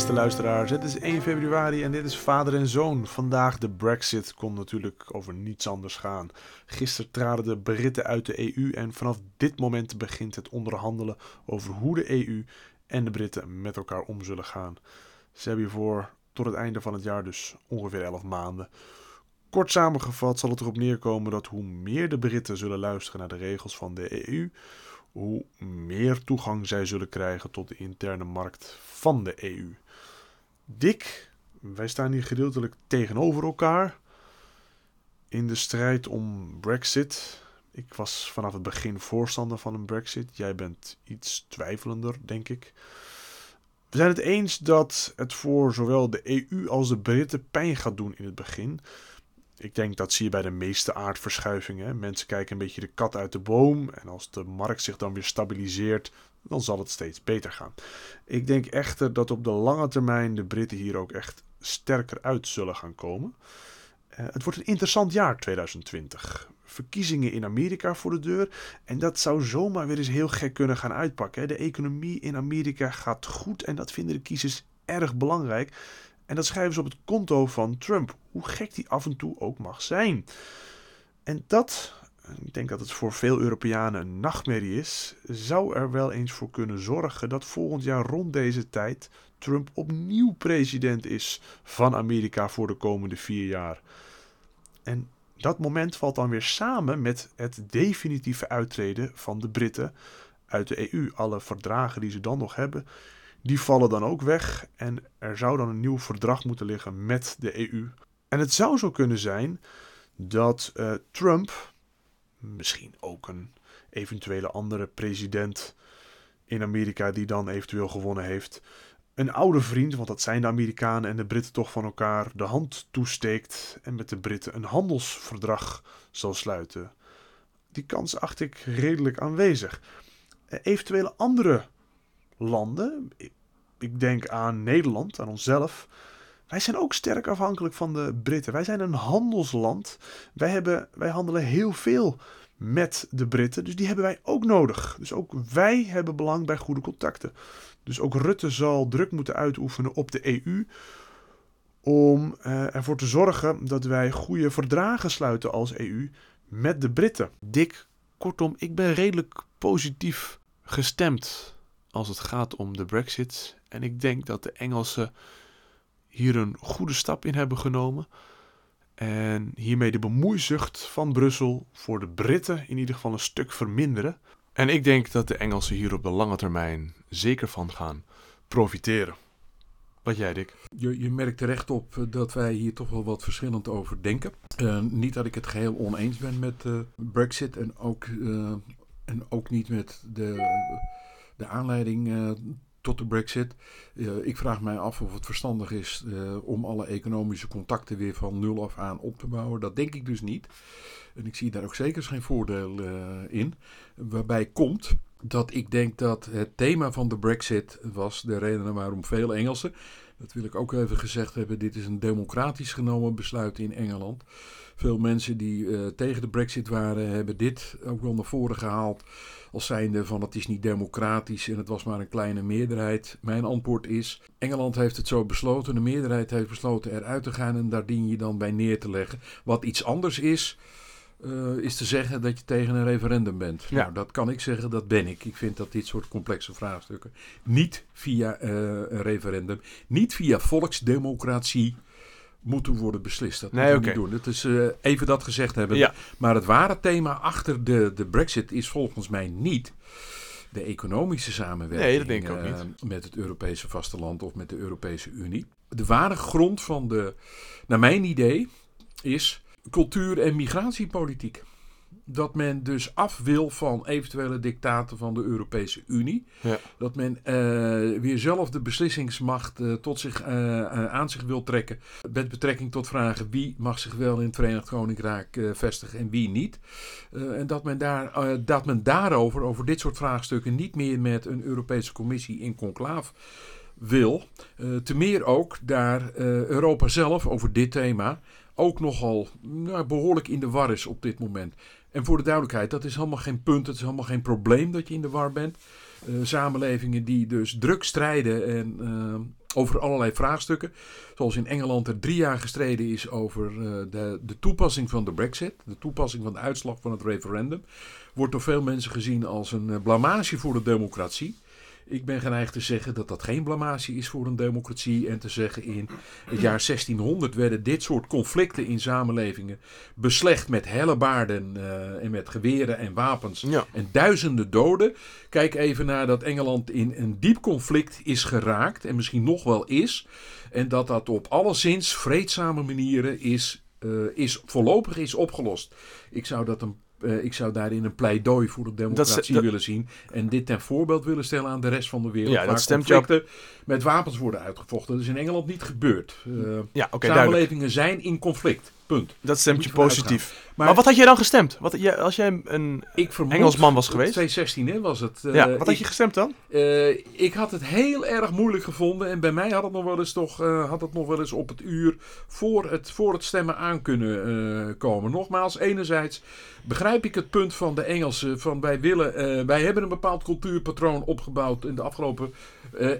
Beste luisteraars, het is 1 februari en dit is Vader en Zoon. Vandaag de Brexit kon natuurlijk over niets anders gaan. Gisteren traden de Britten uit de EU en vanaf dit moment begint het onderhandelen over hoe de EU en de Britten met elkaar om zullen gaan. Ze hebben hiervoor tot het einde van het jaar dus ongeveer 11 maanden. Kort samengevat zal het erop neerkomen dat hoe meer de Britten zullen luisteren naar de regels van de EU, hoe meer toegang zij zullen krijgen tot de interne markt van de EU. Dick, wij staan hier gedeeltelijk tegenover elkaar in de strijd om Brexit. Ik was vanaf het begin voorstander van een Brexit. Jij bent iets twijfelender, denk ik. We zijn het eens dat het voor zowel de EU als de Britten pijn gaat doen in het begin. Ik denk dat zie je bij de meeste aardverschuivingen. Mensen kijken een beetje de kat uit de boom. En als de markt zich dan weer stabiliseert, dan zal het steeds beter gaan. Ik denk echter dat op de lange termijn de Britten hier ook echt sterker uit zullen gaan komen. Uh, het wordt een interessant jaar 2020. Verkiezingen in Amerika voor de deur. En dat zou zomaar weer eens heel gek kunnen gaan uitpakken. De economie in Amerika gaat goed en dat vinden de kiezers erg belangrijk. En dat schrijven ze op het konto van Trump. Hoe gek die af en toe ook mag zijn. En dat, ik denk dat het voor veel Europeanen een nachtmerrie is, zou er wel eens voor kunnen zorgen dat volgend jaar rond deze tijd Trump opnieuw president is van Amerika voor de komende vier jaar. En dat moment valt dan weer samen met het definitieve uittreden van de Britten uit de EU. Alle verdragen die ze dan nog hebben, die vallen dan ook weg en er zou dan een nieuw verdrag moeten liggen met de EU. En het zou zo kunnen zijn dat uh, Trump, misschien ook een eventuele andere president in Amerika die dan eventueel gewonnen heeft, een oude vriend, want dat zijn de Amerikanen en de Britten toch van elkaar, de hand toesteekt en met de Britten een handelsverdrag zal sluiten. Die kans acht ik redelijk aanwezig. Eh, eventuele andere landen, ik denk aan Nederland, aan onszelf. Wij zijn ook sterk afhankelijk van de Britten. Wij zijn een handelsland. Wij, hebben, wij handelen heel veel met de Britten, dus die hebben wij ook nodig. Dus ook wij hebben belang bij goede contacten. Dus ook Rutte zal druk moeten uitoefenen op de EU om uh, ervoor te zorgen dat wij goede verdragen sluiten als EU met de Britten. Dick, kortom, ik ben redelijk positief gestemd als het gaat om de Brexit. En ik denk dat de Engelsen hier een goede stap in hebben genomen. En hiermee de bemoeizucht van Brussel voor de Britten in ieder geval een stuk verminderen. En ik denk dat de Engelsen hier op de lange termijn zeker van gaan profiteren. Wat jij, Dick? Je, je merkt terecht op eh, dat wij hier toch wel wat verschillend over denken. Uh, niet dat ik het geheel oneens ben met uh, Brexit en ook, en ook niet met de de aanleiding tot de Brexit. Uh, ik vraag mij af of het verstandig is uh, om alle economische contacten weer van nul af aan op te bouwen. Dat denk ik dus niet. En ik zie daar ook zeker geen voordeel in. Waarbij komt dat ik denk dat het thema van de Brexit was de reden waarom veel Engelsen. Dat wil ik ook even gezegd hebben. Dit is een democratisch genomen besluit in Engeland. Veel mensen die tegen de Brexit waren, hebben dit ook wel naar voren gehaald als zijnde van het is niet democratisch en het was maar een kleine meerderheid. Mijn antwoord is, Engeland heeft het zo besloten, de meerderheid heeft besloten eruit te gaan en daar dien je dan bij neer te leggen. Wat iets anders is, uh, is te zeggen dat je tegen een referendum bent. Ja. Nou, dat kan ik zeggen, dat ben ik. Ik vind dat dit soort complexe vraagstukken niet via uh, een referendum, niet via volksdemocratie moeten worden beslist. Dat nee, moeten we niet doen. Het is uh, even dat gezegd hebben. Ja. Maar het ware thema achter de, de Brexit is volgens mij niet de economische samenwerking nee, dat denk ik ook uh, niet. met het Europese vasteland of met de Europese Unie. De ware grond van de, naar mijn idee, is cultuur- en migratiepolitiek dat men dus af wil van eventuele dictaten van de Europese Unie. Ja. Dat men uh, weer zelf de beslissingsmacht uh, tot zich, uh, aan zich wil trekken. Met betrekking tot vragen wie mag zich wel in het Verenigd Koninkrijk vestigen en wie niet. en dat men, daar, dat men daarover, over dit soort vraagstukken, niet meer met een Europese Commissie in conclaaf wil. te meer ook daar Europa zelf over dit thema ook nogal nou, behoorlijk in de war is op dit moment. En voor de duidelijkheid, dat is helemaal geen punt, het is helemaal geen probleem dat je in de war bent. Uh, samenlevingen die dus druk strijden en over allerlei vraagstukken. Zoals in Engeland er drie jaar gestreden is over uh, de, de toepassing van de Brexit, de toepassing van de uitslag van het referendum, wordt door veel mensen gezien als een blamage voor de democratie. Ik ben geneigd te zeggen dat dat geen blamage is voor een democratie. En te zeggen in het jaar 1600 werden dit soort conflicten in samenlevingen beslecht met hellebaarden uh, en met geweren en wapens. En duizenden doden. Kijk even naar dat Engeland in een diep conflict is geraakt en misschien nog wel is. En dat dat op alleszins vreedzame manieren is, uh, is voorlopig is opgelost. Ik zou dat een uh, ik zou daarin een pleidooi voor de democratie willen zien. En dit ten voorbeeld willen stellen aan de rest van de wereld. Ja, waar dat stemt conflicten met wapens worden uitgevochten. Dat is in Engeland niet gebeurd. Uh, ja, okay, samenlevingen zijn in conflict. Punt. Dat stemt je positief. Maar, wat had jij dan gestemd? Wat, als jij een ik Engelsman was geweest? 2016 was het. Uh, ja, wat had je gestemd dan? Uh, ik had het heel erg moeilijk gevonden. En bij mij had het nog wel eens, toch, uh, had het nog wel eens op het uur voor het, voor het stemmen aan kunnen komen. Nogmaals, enerzijds begrijp ik het punt van de Engelsen. Van wij, willen, wij hebben een bepaald cultuurpatroon opgebouwd in de afgelopen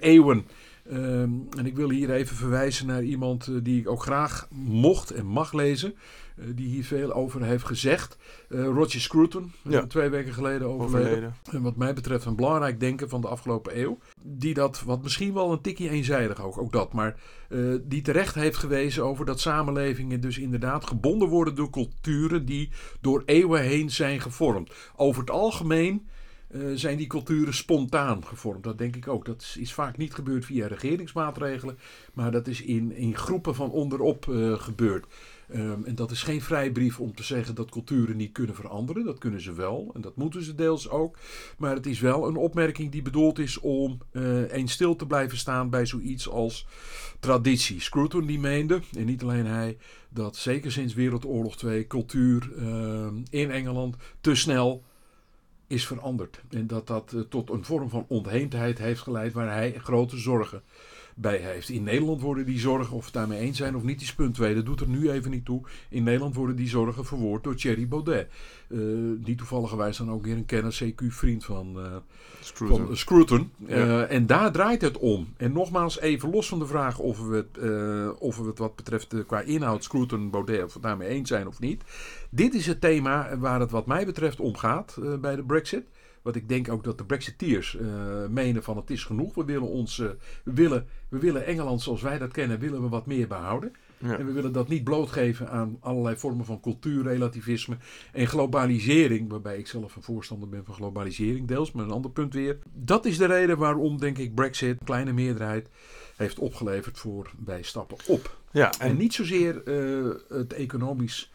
eeuwen. Ehm, en ik wil hier even verwijzen naar iemand uh, die ik ook graag mocht en mag lezen. Uh, die hier veel over heeft gezegd. Uh, Roger Scruton, ja. twee weken geleden overleden. overleden. En wat mij betreft een belangrijk denken van de afgelopen eeuw. Die dat, wat misschien wel een tikje eenzijdig ook, ook dat. Maar die terecht heeft gewezen over dat samenlevingen dus inderdaad gebonden worden door culturen die door eeuwen heen zijn gevormd. Over het algemeen uh, zijn die culturen spontaan gevormd. Dat denk ik ook. Dat is, vaak niet gebeurd via regeringsmaatregelen, maar dat is in, in groepen van onderop uh, gebeurd. Um, en dat is geen vrijbrief om te zeggen dat culturen niet kunnen veranderen. Dat kunnen ze wel en dat moeten ze deels ook. Maar het is wel een opmerking die bedoeld is om uh, eens stil te blijven staan bij zoiets als traditie. Scruton die meende, en niet alleen hij, dat zeker sinds Wereldoorlog 2 cultuur uh, in Engeland te snel is veranderd. En dat dat uh, tot een vorm van ontheemdheid heeft geleid waar hij grote zorgen bij heeft. In Nederland worden die zorgen, of we het daarmee eens zijn of niet, is punt 2. Dat doet er nu even niet toe. In Nederland worden die zorgen verwoord door Thierry Baudet. Uh, die toevalligerwijs dan ook weer een kennis, CQ-vriend van, uh, Scruton. Van, Scruton. en daar draait het om. En nogmaals, even los van de vraag of we het, of we het wat betreft qua inhoud, Scruton, Baudet, of het daarmee eens zijn of niet. Dit is het thema waar het wat mij betreft om gaat bij de Brexit. Wat ik denk ook dat de Brexiteers uh, menen van het is genoeg. We willen, ons, uh, we, willen, we willen Engeland zoals wij dat kennen, willen we wat meer behouden. En we willen dat niet blootgeven aan allerlei vormen van cultuurrelativisme en globalisering, waarbij ik zelf een voorstander ben van globalisering, deels, maar een ander punt weer. Dat is de reden waarom, denk ik, Brexit, kleine meerderheid, heeft opgeleverd voor wij stappen op. Ja, en, niet zozeer uh, het economisch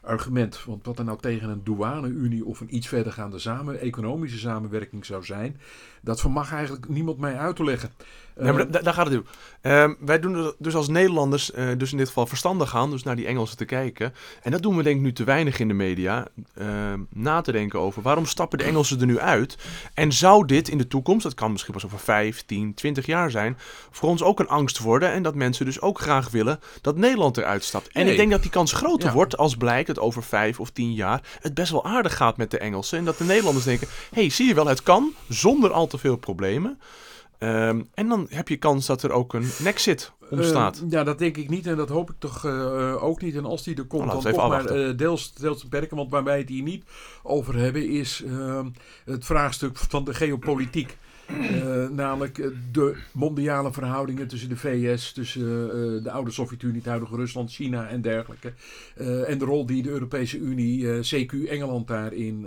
argument. Want wat er nou tegen een douane-unie of een iets verdergaande samen, economische samenwerking zou zijn, dat vermag eigenlijk niemand mij uit te leggen. Nee, maar daar gaat het om. Uh, wij doen dus als Nederlanders, uh, dus in dit geval verstandig gaan, dus naar die Engelsen te kijken. En dat doen we denk ik nu te weinig in de media. Uh, na te denken over waarom stappen de Engelsen er nu uit? En zou dit in de toekomst, dat kan misschien pas over 5, 10, 20 jaar zijn, voor ons ook een angst worden? En dat mensen dus ook graag willen dat Nederland eruit stapt. En ik denk dat die kans groter wordt als blijkt dat over 5 of 10 jaar het best wel aardig gaat met de Engelsen. En dat de Nederlanders denken: hé, hey, zie je wel, het kan zonder al te veel problemen. Um, en dan heb je kans dat er ook een nexit ontstaat. Uh, ja, dat denk ik niet en dat hoop ik toch uh, ook niet. En als die er komt, nou, dan toch maar uh, deels, deels beperken. Want waar wij het hier niet over hebben is ehm, het vraagstuk van de geopolitiek. Namelijk de mondiale verhoudingen tussen de VS, tussen de oude Sovjet-Unie, het huidige Rusland, China en dergelijke. En de rol die de Europese Unie, CQ Engeland daarin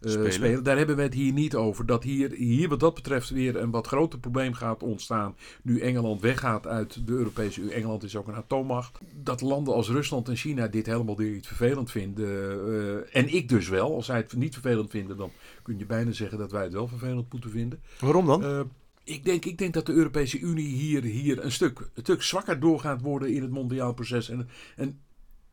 spelen. spelen. Daar hebben we het hier niet over. Dat hier, hier wat dat betreft weer een wat groter probleem gaat ontstaan. Nu Engeland weggaat uit de Europese Unie. Engeland is ook een atoommacht. Dat landen als Rusland en China dit helemaal niet vervelend vinden. en ik dus wel. Als zij het niet vervelend vinden, dan kun je bijna zeggen dat wij het wel vervelend moeten vinden. Waarom dan? Uh, ik, denk, ik denk dat de Europese Unie hier, hier een, stuk, een stuk zwakker doorgaat worden in het mondiaal proces. En, en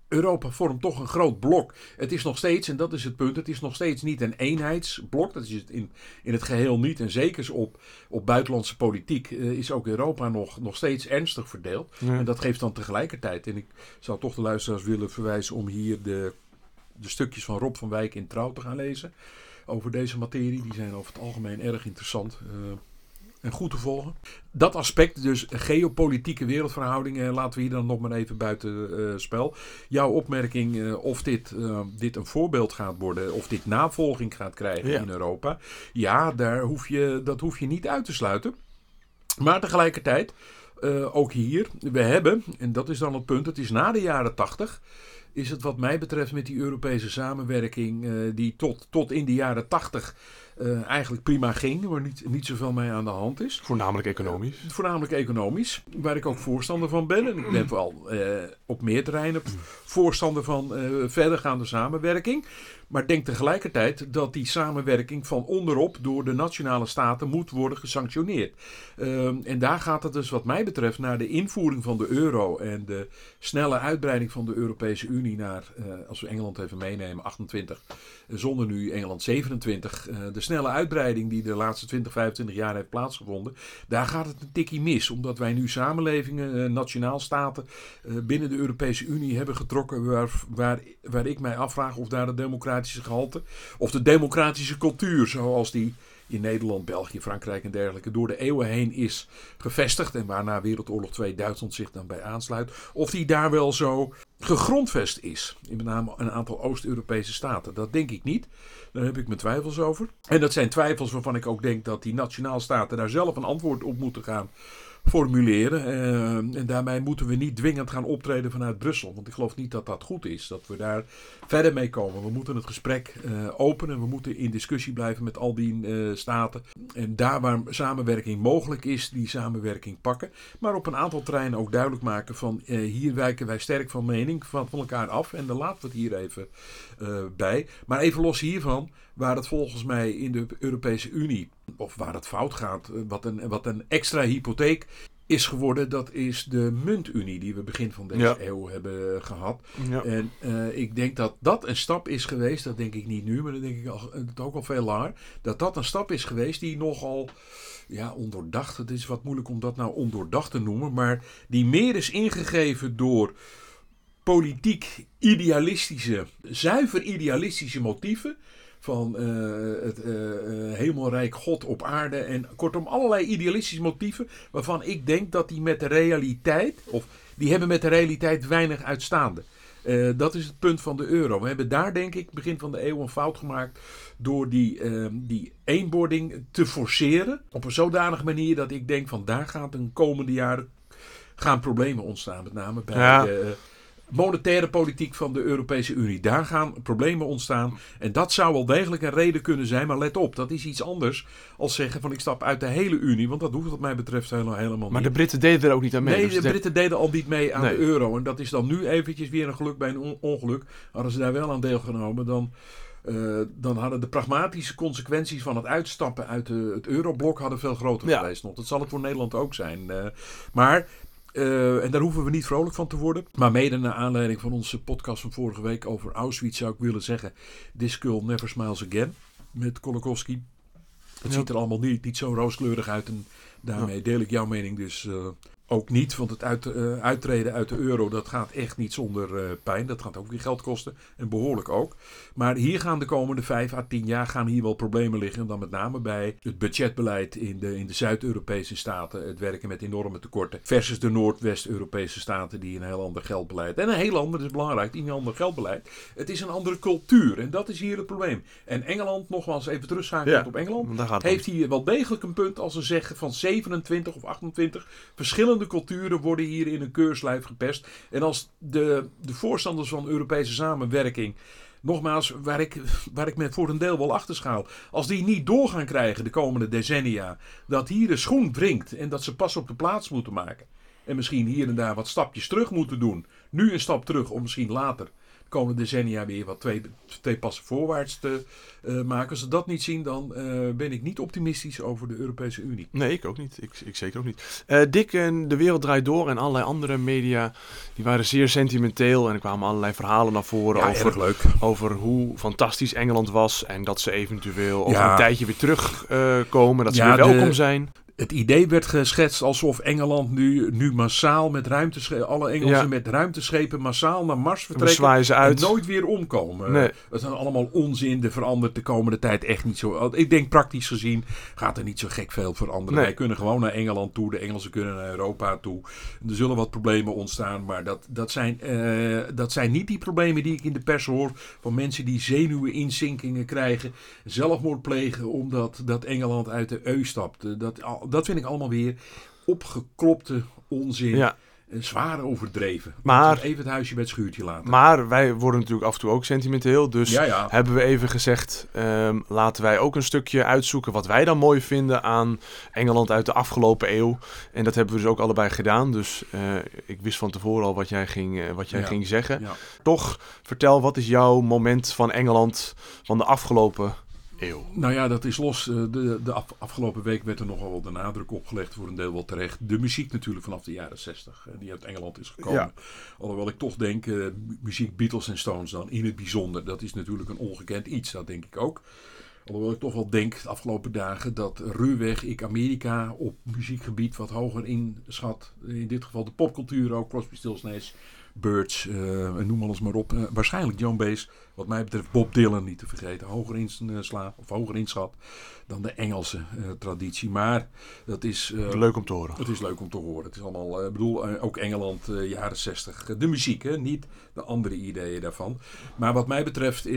Europa vormt toch een groot blok. Het is nog steeds, en dat is het punt, het is nog steeds niet een eenheidsblok. Dat is het in, in het geheel niet. En zeker op, op buitenlandse politiek uh, is ook Europa nog, nog steeds ernstig verdeeld. En dat geeft dan tegelijkertijd, en ik zou toch de luisteraars willen verwijzen om hier de, de stukjes van Rob van Wijk in Trouw te gaan lezen over deze materie. Die zijn over het algemeen erg interessant. Uh, en goed te volgen. Dat aspect, dus geopolitieke wereldverhoudingen, laten we hier dan nog maar even buiten uh, spel. Jouw opmerking uh, of dit, uh, dit een voorbeeld gaat worden, of dit navolging gaat krijgen ja. in Europa. Ja, daar hoef je, dat hoef je niet uit te sluiten. Maar tegelijkertijd, ook hier, we hebben, en dat is dan het punt, het is na de jaren tachtig is het wat mij betreft met die Europese samenwerking, uh, die tot, tot in de jaren tachtig uh, eigenlijk prima ging, waar niet, niet zoveel mee aan de hand is. Voornamelijk economisch. Voornamelijk economisch, waar ik ook voorstander van ben. En ik ben wel op meer terreinen voorstander van verdergaande samenwerking. Maar denk tegelijkertijd dat die samenwerking van onderop door de nationale staten moet worden gesanctioneerd. Uh, en daar gaat het dus wat mij betreft naar de invoering van de euro en de snelle uitbreiding van de Europese Unie naar, uh, als we Engeland even meenemen, 28, zonder nu Engeland 27. Uh, de snelle uitbreiding die de laatste 20, 25 jaar heeft plaatsgevonden, daar gaat het een tikkie mis. Omdat wij nu samenlevingen, uh, nationaalstaten binnen de Europese Unie hebben getrokken waar, waar, waar ik mij afvraag of daar de democratie Of de democratische cultuur zoals die in Nederland, België, Frankrijk en dergelijke door de eeuwen heen is gevestigd. En waarna Wereldoorlog 2 Duitsland zich dan bij aansluit. Of die daar wel zo gegrondvest is. In met name een aantal Oost-Europese staten. Dat denk ik niet. Daar heb ik mijn twijfels over. En dat zijn twijfels waarvan ik ook denk dat die nationaalstaten daar zelf een antwoord op moeten gaan formuleren. Uh, en daarmee moeten we niet dwingend gaan optreden vanuit Brussel. Want ik geloof niet dat dat goed is. Dat we daar verder mee komen. We moeten het gesprek uh, openen. We moeten in discussie blijven met al die uh, staten. En daar waar samenwerking mogelijk is, die samenwerking pakken. Maar op een aantal terreinen ook duidelijk maken van hier wijken wij sterk van mening van, van elkaar af. En dan laten we het hier even bij. Maar even los hiervan, waar het volgens mij in de Europese Unie, of waar het fout gaat, wat een, wat een extra hypotheek is geworden, dat is de muntunie die we begin van deze ja. eeuw hebben gehad. Ja. En uh, ik denk dat dat een stap is geweest, dat denk ik niet nu, maar dat denk ik al, ook al veel langer, dat dat een stap is geweest die nogal ja, ondoordacht, het is wat moeilijk om dat nou ondoordacht te noemen, maar die meer is ingegeven door politiek idealistische, zuiver idealistische motieven van uh, het uh, hemelrijk God op aarde. En kortom, allerlei idealistische motieven waarvan ik denk dat die met de realiteit, of die hebben met de realiteit weinig uitstaande. Uh, dat is het punt van de euro. We hebben daar denk ik begin van de eeuw een fout gemaakt door die, die eenbording te forceren. Op een zodanige manier dat ik denk van daar gaat een komende jaren gaan problemen ontstaan. Met name bij ja. de monetaire politiek van de Europese Unie. Daar gaan problemen ontstaan. En dat zou wel degelijk een reden kunnen zijn. Maar let op, dat is iets anders als zeggen van ik stap uit de hele Unie. Want dat hoeft wat mij betreft helemaal, niet. Maar de Britten deden er ook niet aan mee. Nee, dus de Britten deden al niet mee aan nee. de euro. En dat is dan nu eventjes weer een geluk bij een ongeluk. Hadden ze daar wel aan deelgenomen, dan... Uh, dan hadden de pragmatische consequenties van het uitstappen uit de, het euroblok hadden veel groter ja. geweest nog. Dat zal het voor Nederland ook zijn. Uh, maar uh, en daar hoeven we niet vrolijk van te worden. Maar mede naar aanleiding van onze podcast van vorige week over Auschwitz zou ik willen zeggen: This girl never smiles again. Met Kolakowski. Het ja. ziet er allemaal niet, niet zo rooskleurig uit. En daarmee deel ik jouw mening dus uh, ook niet, want het uit, uh, uittreden uit de euro, dat gaat echt niet zonder uh, pijn. Dat gaat ook weer geld kosten en behoorlijk ook. Maar hier gaan de komende 5 à 10 jaar gaan hier wel problemen liggen. En dan met name bij het budgetbeleid in de, in de Zuid-Europese staten. Het werken met enorme tekorten. Versus de Noordwest-Europese staten die een heel ander geldbeleid. En een heel ander, dat is belangrijk, een ander geldbeleid. Het is een andere cultuur en dat is hier het probleem. En Engeland, nogmaals even terugschakelen ja, op Engeland, heeft hier wel degelijk een punt als ze zeggen van 27 of 28 verschillende verschillende culturen worden hier in een keurslijf gepest. En als de, de voorstanders van Europese samenwerking nogmaals, waar ik, waar ik met voor een deel wel achter schaal. Als die niet door gaan krijgen de komende decennia, dat hier de schoen wringt en dat ze pas op de plaats moeten maken. En misschien hier en daar wat stapjes terug moeten doen. Nu een stap terug, om misschien later komende decennia weer wat twee, twee passen voorwaarts te uh, maken. Als ze dat niet zien, dan uh, ben ik niet optimistisch over de Europese Unie. Nee, ik ook niet. Ik, ik zeker ook niet. Uh, Dick en De Wereld Draait Door en allerlei andere media, die waren zeer sentimenteel. En er kwamen allerlei verhalen naar voren ja, over, leuk. over hoe fantastisch Engeland was. En dat ze eventueel over ja. een tijdje weer terugkomen. dat ze weer welkom de... zijn Het idee werd geschetst alsof Engeland nu, nu massaal met ruimteschepen, alle Engelsen Ja. met ruimteschepen massaal naar Mars vertrekken. ze En uit. nooit weer omkomen. Nee. Dat is allemaal onzin. Er verandert de komende tijd echt niet zo. Ik denk praktisch gezien gaat er niet zo gek veel veranderen. Nee. Wij kunnen gewoon naar Engeland toe. De Engelsen kunnen naar Europa toe. Er zullen wat problemen ontstaan. Maar dat, dat, zijn, eh, dat zijn niet die problemen die ik in de pers hoor. Van mensen die zenuwinzinkingen krijgen. Zelfmoord plegen omdat dat Engeland uit de EU stapt. Eh, Dat, al- dat vind ik allemaal weer opgeklopte onzin. Ja. En zwaar overdreven. Maar- Even het huisje bij het schuurtje laten. Maar wij worden natuurlijk af en toe ook sentimenteel. Dus ja, ja. hebben we even gezegd, ehm, laten wij ook een stukje uitzoeken wat wij dan mooi vinden aan Engeland uit de afgelopen eeuw. En dat hebben we dus ook allebei gedaan. Dus eh, ik wist van tevoren al wat jij ging, eh, wat jij Ja. ging zeggen. Toch, vertel, wat is jouw moment van Engeland van de afgelopen eeuw? Nou ja, dat is los. Eh, De, de af- afgelopen week werd er nogal de nadruk opgelegd, voor een deel wel terecht. De muziek natuurlijk vanaf de jaren 60, eh, die uit Engeland is gekomen. Ja. Alhoewel ik toch denk, eh, mu- muziek Beatles en Stones dan in het bijzonder, dat is natuurlijk een ongekend iets, dat denk ik ook. Alhoewel ik toch wel denk, de afgelopen dagen, dat ruwweg ik Amerika op muziekgebied wat hoger inschat. In dit geval de popcultuur ook, Crosby, Stills, Nash, Birds, eh, en noem alles maar op. Eh, waarschijnlijk John Baez, wat mij betreft Bob Dylan niet te vergeten, hoger inslaan of hoger inschat dan de Engelse eh, traditie. Maar dat is... eh, Leuk om te horen. het is leuk om te horen. Het is allemaal, eh, ik bedoel, eh, ook Engeland, eh, jaren 60. De muziek, hè? niet de andere ideeën daarvan. Maar wat mij betreft, eh,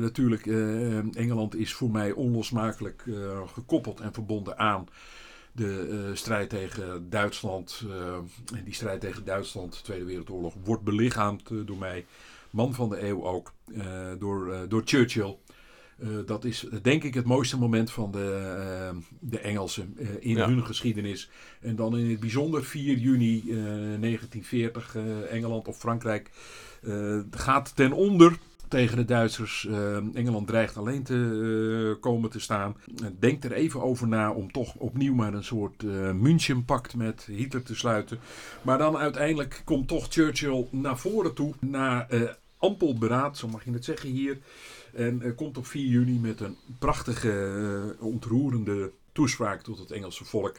natuurlijk, eh, Engeland is voor mij onlosmakelijk eh, gekoppeld en verbonden aan de eh, strijd tegen Duitsland. eh, die strijd tegen Duitsland, Tweede Wereldoorlog, wordt belichaamd eh, door mij. Man van de eeuw ook, door, door Churchill. Dat is denk ik het mooiste moment van de, de Engelsen in Ja. hun geschiedenis. En dan in het bijzonder 4 juni eh, 1940 eh, Engeland of Frankrijk gaat ten onder tegen de Duitsers. Eh, Engeland dreigt alleen te eh, komen te staan. Eh, Denkt er even over na om toch opnieuw maar een soort eh München-pact met Hitler te sluiten. Maar dan uiteindelijk komt toch Churchill naar voren toe. Na ampel beraad, zo mag je het zeggen hier. En komt op 4 juni met een prachtige, ontroerende toespraak tot het Engelse volk.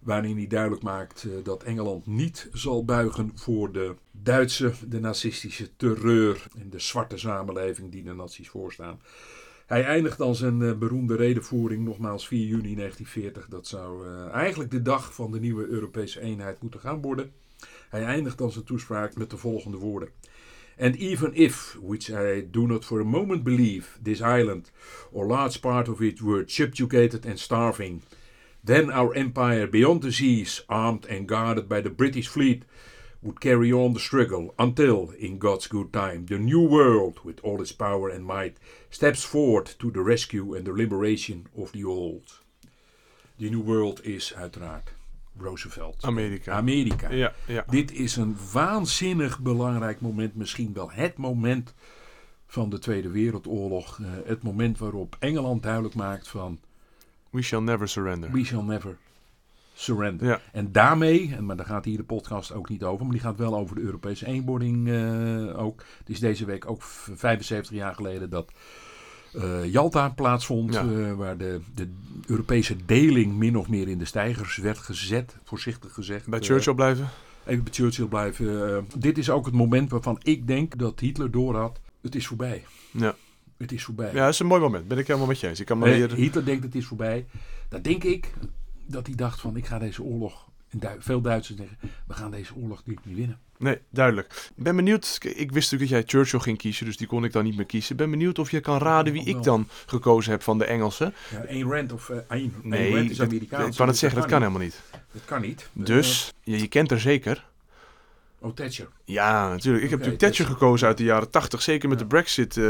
Waarin hij duidelijk maakt eh, dat Engeland niet zal buigen voor de Duitse, de nazistische terreur en de zwarte samenleving die de nazi's voorstaan. Hij eindigt dan zijn eh, beroemde redenvoering, nogmaals 4 juni 1940. Dat zou eh, eigenlijk de dag van de nieuwe Europese eenheid moeten gaan worden. Hij eindigt dan zijn toespraak met de volgende woorden. And even if, which I do not for a moment believe, this island or large part of it were subjugated and starving, then our empire beyond the seas, armed and guarded by the British fleet, would carry on the struggle until, in God's good time, the new world, with all its power and might, steps forward to the rescue and the liberation of the old. The new world is uiteraard Roosevelt. Amerika. Amerika. Ja, ja. Dit is een waanzinnig belangrijk moment, misschien wel het moment van de Tweede Wereldoorlog. Eh, het moment waarop Engeland duidelijk maakt van We shall never surrender. we shall never surrender. Ja. En daarmee, en maar daar gaat hier de podcast ook niet over, maar die gaat wel over de Europese eenwording eh, ook. Het is deze week ook v- 75 jaar geleden dat eh, Jalta plaatsvond, Ja. eh, waar de, de Europese deling min of meer in de stijgers werd gezet, voorzichtig gezegd. Bij Churchill blijven? Even bij Churchill blijven. Dit is ook het moment waarvan ik denk dat Hitler doorhad. Het is voorbij. Ja. Het is voorbij. Ja, dat is een mooi moment. Ben ik helemaal met je eens. Ik kan Eh, hier... Hitler denkt het is voorbij. Dan denk ik dat hij dacht van ik ga deze oorlog. Veel Duitsers zeggen we gaan deze oorlog niet meer winnen. Nee, duidelijk. Ik ben benieuwd. Ik wist natuurlijk dat jij Churchill ging kiezen, dus die kon ik dan niet meer kiezen. Ik ben benieuwd of je kan raden wie ik dan gekozen heb van de Engelsen. Ja, Ayn Rand of uh, Ayn, Nee, Ayn Rand is Amerikaans. ik kan het zeggen, dat kan helemaal niet. Dat kan niet. Dus, je, je kent er zeker. Oh, Thatcher. Ja, natuurlijk. Ik heb natuurlijk Thatcher Thatcher. gekozen uit de jaren 80, zeker met Ja. de Brexit eh,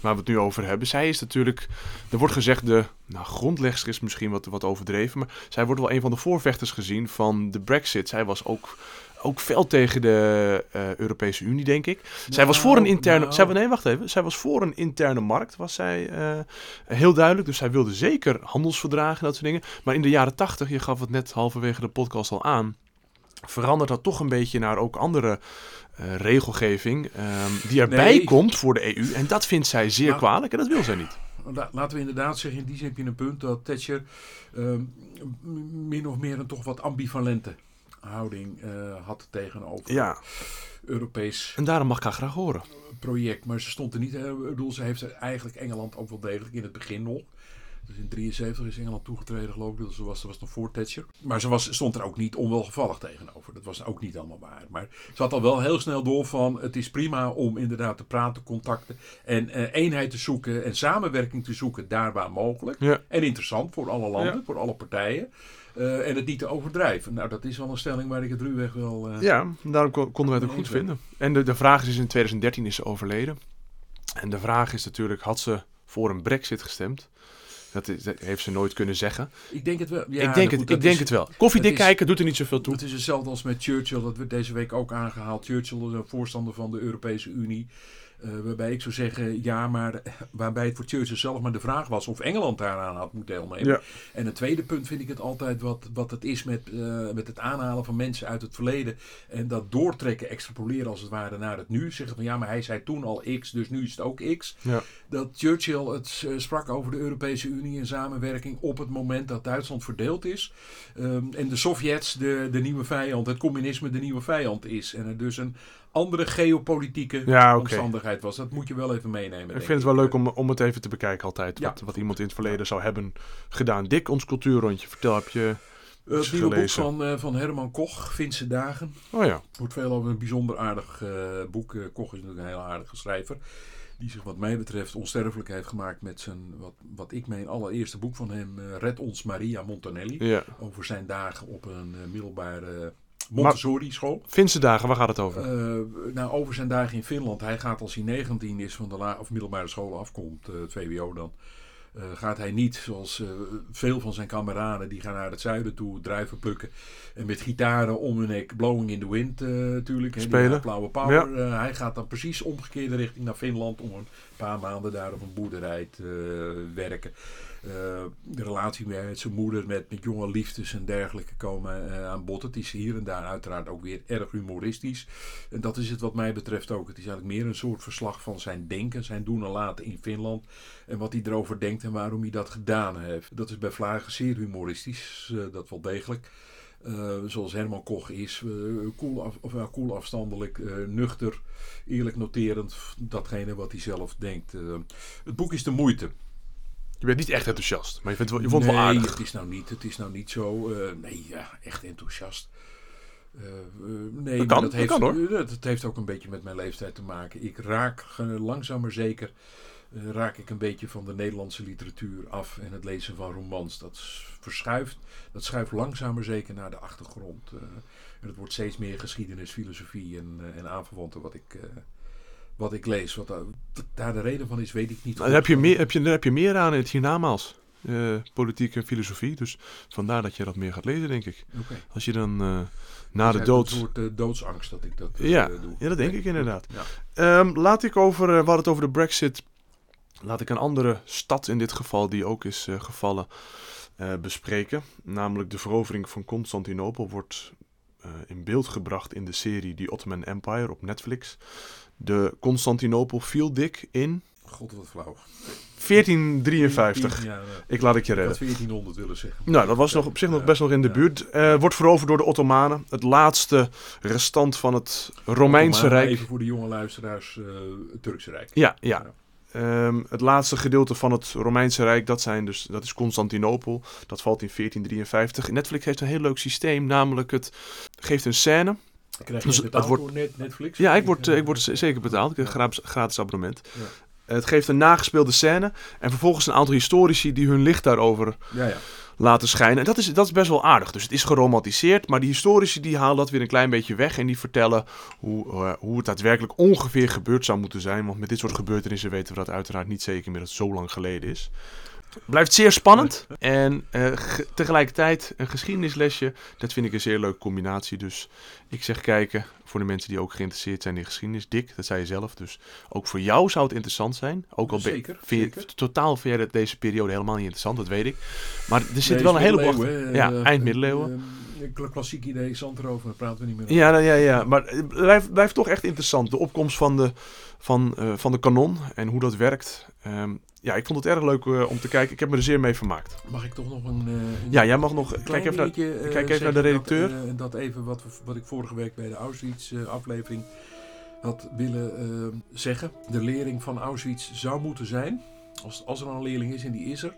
waar we het nu over hebben. Zij is natuurlijk, er wordt gezegd de nou, grondlegster is misschien wat, wat overdreven, maar zij wordt wel een van de voorvechters gezien van de Brexit. Zij was ook, ook fel tegen de eh, Europese Unie, denk ik. zij was voor een Nou, interne, nou. zij, nee, wacht even. Zij was voor een interne markt, was zij eh, heel duidelijk. Dus zij wilde zeker handelsverdragen en dat soort dingen. Maar in de jaren 80, je gaf het net halverwege de podcast al aan, verandert dat toch een beetje naar ook andere eh, regelgeving ehm, die erbij Nee. komt voor de EU. En dat vindt zij zeer Nou, kwalijk en dat wil zij niet. la- laten we inderdaad zeggen, in die zin heb je een punt dat Thatcher ehm, min of meer een toch wat ambivalente houding eh, had tegenover Ja, Europees en daarom mag ik haar graag horen. project. Maar ze stond er niet, eh, ik bedoel, ze heeft eigenlijk Engeland ook wel degelijk in het begin nog. Dus in 73 is Engeland toegetreden, geloof ik. Dus ze was, was nog voor Thatcher. Maar ze was, stond er ook niet onwelgevallig tegenover. Dat was ook niet allemaal waar. Maar ze had al wel heel snel door van... het is prima om inderdaad te praten, contacten... en eh, eenheid te zoeken en samenwerking te zoeken daar waar mogelijk. Ja. En interessant voor alle landen, Ja. voor alle partijen. Eh, en het niet te overdrijven. Nou, dat is wel een stelling waar ik het ruwweg wel... eh, Ja, daarom kon- konden wij het ook goed vinden. En de, de vraag is, in 2013 is ze overleden. En de vraag is natuurlijk, had ze voor een brexit gestemd? Dat, is, dat heeft ze nooit kunnen zeggen. Ik denk het wel. Ja, ik denk, het, goed, ik denk is- het wel. Koffiedik is- kijken doet er niet zoveel toe. Het is hetzelfde als met Churchill, dat werd deze week ook aangehaald. Churchill is een voorstander van de Europese Unie. Eh, waarbij ik zou zeggen, ja, maar waarbij het voor Churchill zelf maar de vraag was of Engeland daaraan had moeten deelnemen. Ja. En het tweede punt vind ik het altijd wat, wat het is met, eh, met het aanhalen van mensen uit het verleden. En dat doortrekken, extrapoleren als het ware naar het nu. Zeggen van ja, maar hij zei toen al X, dus nu is het ook X. Ja. Dat Churchill het eh, sprak over de Europese Unie en samenwerking op het moment dat Duitsland verdeeld is. Ehm, en de Sovjets de, de nieuwe vijand, het communisme de nieuwe vijand is. En er dus een andere geopolitieke Ja, omstandigheid was. Dat moet je wel even meenemen. Ik vind het wel leuk om, om het even te bekijken altijd. Ja. Wat, wat iemand in het verleden zou hebben gedaan. Dick, ons cultuurrondje. Vertel, heb je... Eh, het nieuwe boek van, eh, van Herman Koch, Finse Dagen. Oh ja, wordt veel over een bijzonder aardig eh, boek. Koch is natuurlijk een heel aardige schrijver. Die zich wat mij betreft onsterfelijk heeft gemaakt met zijn, wat, wat ik mijn allereerste boek van hem, Red ons Maria Montanelli. ja. Over zijn dagen op een middelbare Montessori school. Finse dagen, waar gaat het over? Eh, nou, over zijn dagen in Finland. Hij gaat als hij 19 is van de la- of middelbare school afkomt, eh, het VWO dan. eh, gaat hij niet zoals veel van zijn kameraden. Die gaan naar het zuiden toe, druiven plukken. En met gitaren om hun nek, blowing in the wind natuurlijk. hè, die Spelen. Blauwe power. Hij gaat dan precies omgekeerde richting naar Finland. Om een paar maanden daar op een boerderij eh, werken. Eh, de relatie met zijn moeder, met, met jonge liefdes en dergelijke komen eh, aan bod. Het is hier en daar uiteraard ook weer erg humoristisch. En dat is het wat mij betreft ook. Het is eigenlijk meer een soort verslag van zijn denken, zijn doen en laten in Finland. En wat hij erover denkt en waarom hij dat gedaan heeft. Dat is bij Vlagen zeer humoristisch, dat wel degelijk. Eh, zoals Herman Koch is, eh, cool, af, of, ja, cool afstandelijk, eh, nuchter, eerlijk noterend datgene wat hij zelf denkt. Het boek is de moeite. Je bent niet echt enthousiast, maar je, vindt, wel- je vond het wel aardig. Het is nou niet, het is nou niet zo. nee, ja, echt enthousiast. Nee, Dat kan, dat dat heeft, kan, hoor. dat, heeft ook een beetje met mijn leeftijd te maken. Ik raak langzaam maar zeker eh, raak ik een beetje van de Nederlandse literatuur af en het lezen van romans. Dat verschuift, dat schuift langzaam maar zeker naar de achtergrond. eh. en het wordt steeds meer geschiedenis, filosofie en, eh, en aanverwanten wat ik, wat ik lees. Wat daar, wat de reden van is, weet ik niet. Nou, daar heb je meer, heb je, daar heb je meer aan in het hiernamaals. Politiek en filosofie. Dus vandaar dat je dat meer gaat lezen, denk ik. Als je dan eh, na Dus de dood... Een soort doodsangst dat ik dat Ja, doe. ja, dat denk Nee, ik inderdaad. Ja. Ehm, laat ik over, we hadden het over de Brexit. Laat ik een andere stad in dit geval, die ook is eh, gevallen, eh, bespreken. Namelijk de verovering van Constantinopel wordt eh, in beeld gebracht in de serie The Ottoman Empire op Netflix. De Constantinopel viel dik in God, wat flauw. 1453. Ja, ja. Ik laat het je Ik redden. had 1400 willen zeggen. Nou, dat was nog op zich nog best nog in de buurt. Eh, wordt veroverd door de Ottomanen. Het laatste restant van het Romeinse Rijk. Even voor de jonge luisteraars, eh, het Turkse Rijk. Ja, ja. Ehm, het laatste gedeelte van het Romeinse Rijk, dat, zijn dus, dat is Constantinopel. Dat valt in 1453. Netflix heeft een heel leuk systeem, namelijk het geeft een scène. Krijg Dus je het betaald wordt- door net, Netflix? Ja, ik word, eh, ik word z- zeker betaald. Ik heb een gratis, gratis abonnement. Ja. Het geeft een nagespeelde scène en vervolgens een aantal historici die hun licht daarover Ja, ja. Laten schijnen. En dat is, dat is best wel aardig. Dus het is geromantiseerd, maar die historici die halen dat weer een klein beetje weg en die vertellen hoe, eh, hoe het daadwerkelijk ongeveer gebeurd zou moeten zijn. Want met dit soort gebeurtenissen weten we dat uiteraard niet zeker meer dat het zo lang geleden is. Blijft zeer spannend en eh, ge- tegelijkertijd een geschiedenislesje. Dat vind ik een zeer leuke combinatie. Dus ik zeg kijken voor de mensen die ook geïnteresseerd zijn in geschiedenis. Dick, dat zei je zelf. Dus ook voor jou zou het interessant zijn. Ook al Zeker, vind je zeker. totaal vind jij dat deze periode helemaal niet interessant, dat weet ik. Maar er zit Nee, wel een heleboel achter. Ja, Eh, eind middeleeuwen. eh, klassiek idee, zand erover, daar praten we niet meer over. Ja, nou, ja, ja. Maar het blijft, blijft toch echt interessant. De opkomst van de, van, van de kanon en hoe dat werkt. Ehm, ja, ik vond het erg leuk eh, om te kijken. Ik heb me er zeer mee vermaakt. Mag ik toch nog een... een Ja, jij mag nog... Kijk even naar, dingetje, eh, kijk even naar de redacteur. Dat, dat even wat, we- wat ik vorige week bij de Auschwitz-aflevering had willen zeggen. De lering van Auschwitz zou moeten zijn, als, als er al een leerling is en die is er,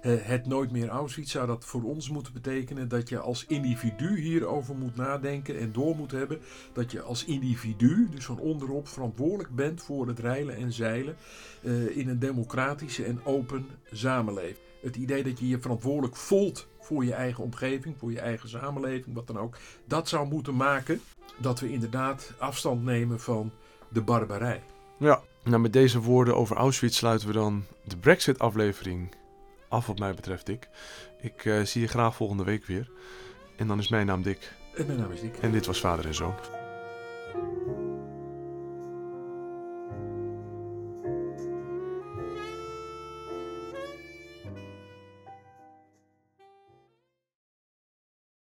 het nooit meer Auschwitz zou dat voor ons moeten betekenen dat je als individu hierover moet nadenken en door moet hebben dat je als individu, dus van onderop, verantwoordelijk bent voor het reilen en zeilen eh, in een democratische en open samenleving. Het idee dat je je verantwoordelijk voelt voor je eigen omgeving, voor je eigen samenleving, wat dan ook, dat zou moeten maken dat we inderdaad afstand nemen van de barbarij. Ja, nou met deze woorden over Auschwitz sluiten we dan de Brexit-aflevering af wat mij betreft, Dick. Ik eh, zie je graag volgende week weer. En dan is mijn naam Dick. En mijn naam is Dick. En dit was Vader en Zoon.